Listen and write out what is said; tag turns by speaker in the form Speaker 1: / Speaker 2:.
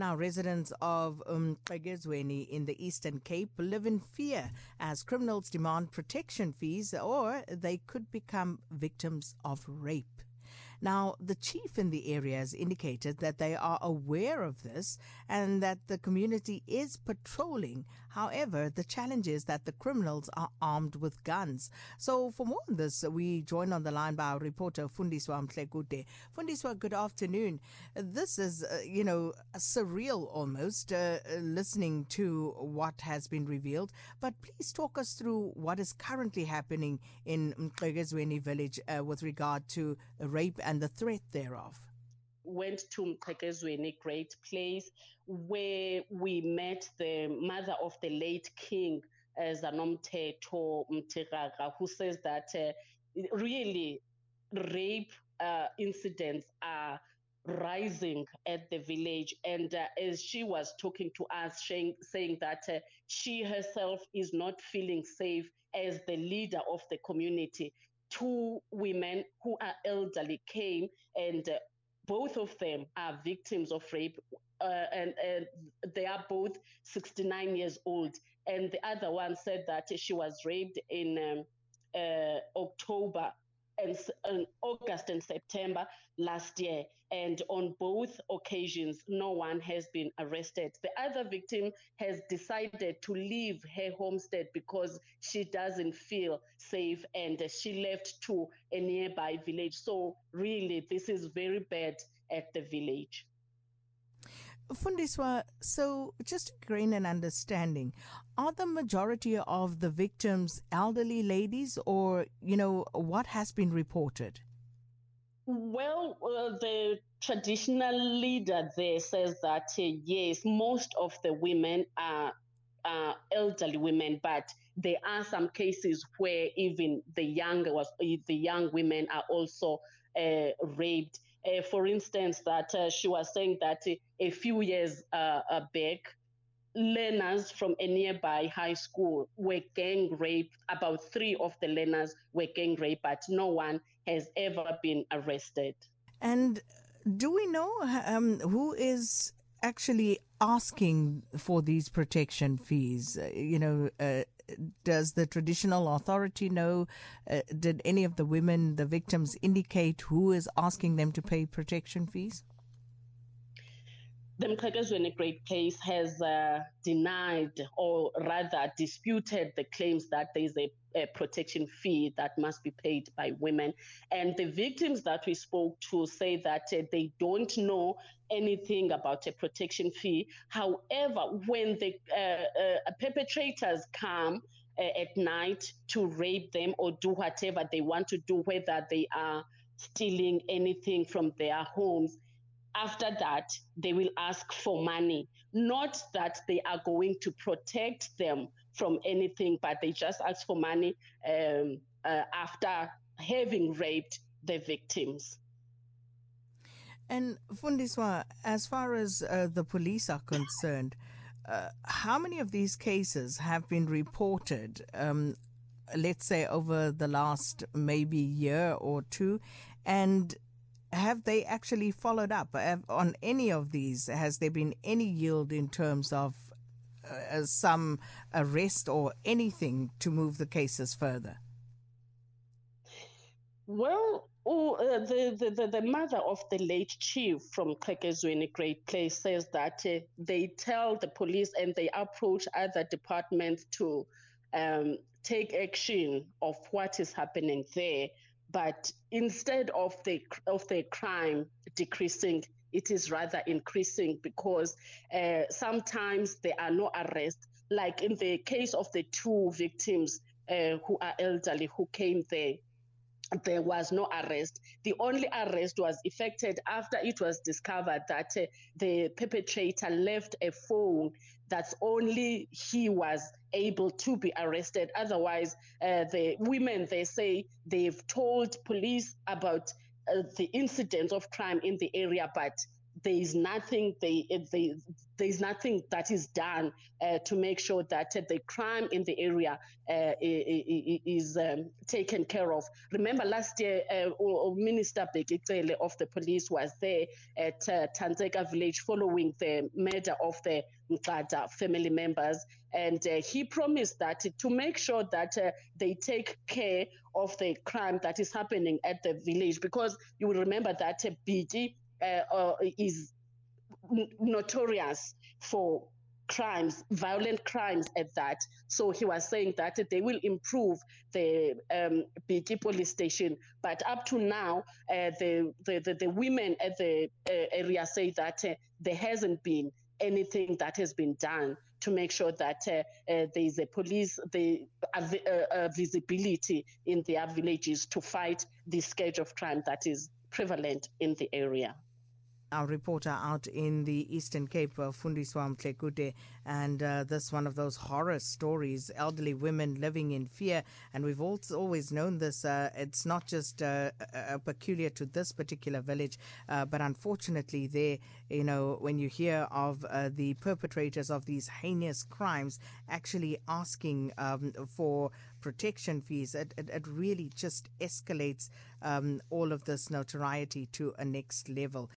Speaker 1: Now, residents of Umqegezweni in the Eastern Cape live in fear as criminals demand protection fees or they could become victims of rape. Now, the chief in the area has indicated that they are aware of this and that the community is patrolling. However, the challenge is that the criminals are armed with guns. So, for more on this, we join on the line by our reporter Fundiswa Mhlekute. Fundiswa, good afternoon. This is, uh, you know, surreal almost uh, listening to what has been revealed. But please talk us through what is currently happening in Mqegezweni village uh, with regard to rape and the threat thereof?
Speaker 2: Went to Mqegezweni, great place, where we met the mother of the late king, uh, Zanomteto Mtiraga, who says that uh, really rape uh, incidents are rising at the village. And uh, as she was talking to us, saying, saying that uh, she herself is not feeling safe as the leader of the community two women who are elderly came and uh, both of them are victims of rape uh, and, and, they are both 69 years old. And the other one said that she was raped in um, uh, october and, and August and September last year. And on both occasions, no one has been arrested. The other victim has decided to leave her homestead because she doesn't feel safe and she left to a nearby village. So, really, this is very bad at the village.
Speaker 1: Fundiswa, so just to gain an understanding, are the majority of the victims elderly ladies or, you know, what has been reported?
Speaker 2: Well, uh, the traditional leader there says that, uh, yes, most of the women are, are elderly women, but there are some cases where even the younger was the young women are also uh, raped uh, for instance, that uh, she was saying that a few years uh, uh, back, learners from a nearby high school were gang raped. About three of the learners were gang raped, but no one has ever been arrested.
Speaker 1: And do we know um, who is actually asking for these protection fees? Uh, you know, uh, does the traditional authority know? Uh, did any of the women, the victims, indicate who is asking them to pay protection fees?
Speaker 2: The Mqegezweni Great Place has uh, denied or rather disputed the claims that there is a, a, protection fee that must be paid by women. And the victims that we spoke to say that uh, they don't know anything about a protection fee. However, when the uh, uh perpetrators come, uh, at night to rape them or do whatever they want to do, whether they are stealing anything from their homes, after that, they will ask for money. Not that they are going to protect them from anything, but they just ask for money um, uh, after having raped the victims.
Speaker 1: And Fundiswa, as far as uh, the police are concerned, uh, how many of these cases have been reported? Um, let's say over the last maybe year or two, and have they actually followed up on any of these? Has there been any yield in terms of uh, some arrest or anything to move the cases further?
Speaker 2: Well, oh, uh, the, the, the, mother of the late chief from Mqegezweni Great Place says that uh, they tell the police and they approach other departments to um, take action of what is happening there. But instead of the of the crime decreasing, it is rather increasing because uh, sometimes there are no arrests. Like in the case of the two victims uh, who are elderly who came there, there was no arrest. The only arrest was effected after it was discovered that uh, the perpetrator left a phone that's only he was able to be arrested. Otherwise, uh, the women, they say they've told police about uh, the incidents of crime in the area, but there is nothing they, they there is nothing that is done uh, to make sure that uh, the crime in the area uh, is um, taken care of. Remember last year, uh, Minister Bheki of the police was there at uh, Tanzeka village following the murder of the Mqada family members. And uh, he promised that to make sure that uh, they take care of the crime that is happening at the village, because you will remember that uh, BG uh, is notorious for crimes, violent crimes at that. So he was saying that they will improve the um, BG police station. But up to now, uh, the, the, the, the, women at the uh, area say that uh, there hasn't been anything that has been done to make sure that uh, uh, there is a police the uh, visibility in their villages to fight the scourge of crime that is prevalent in the area
Speaker 1: our reporter out in the Eastern Cape, uh, Fundiswa Mtlekude, and uh, this one of those horror stories, elderly women living in fear. And we've also always known this. Uh, it's not just uh, peculiar to this particular village, uh, but unfortunately, there, you know, when you hear of uh, the perpetrators of these heinous crimes actually asking um, for protection fees, it, it, it really just escalates um, all of this notoriety to a next level.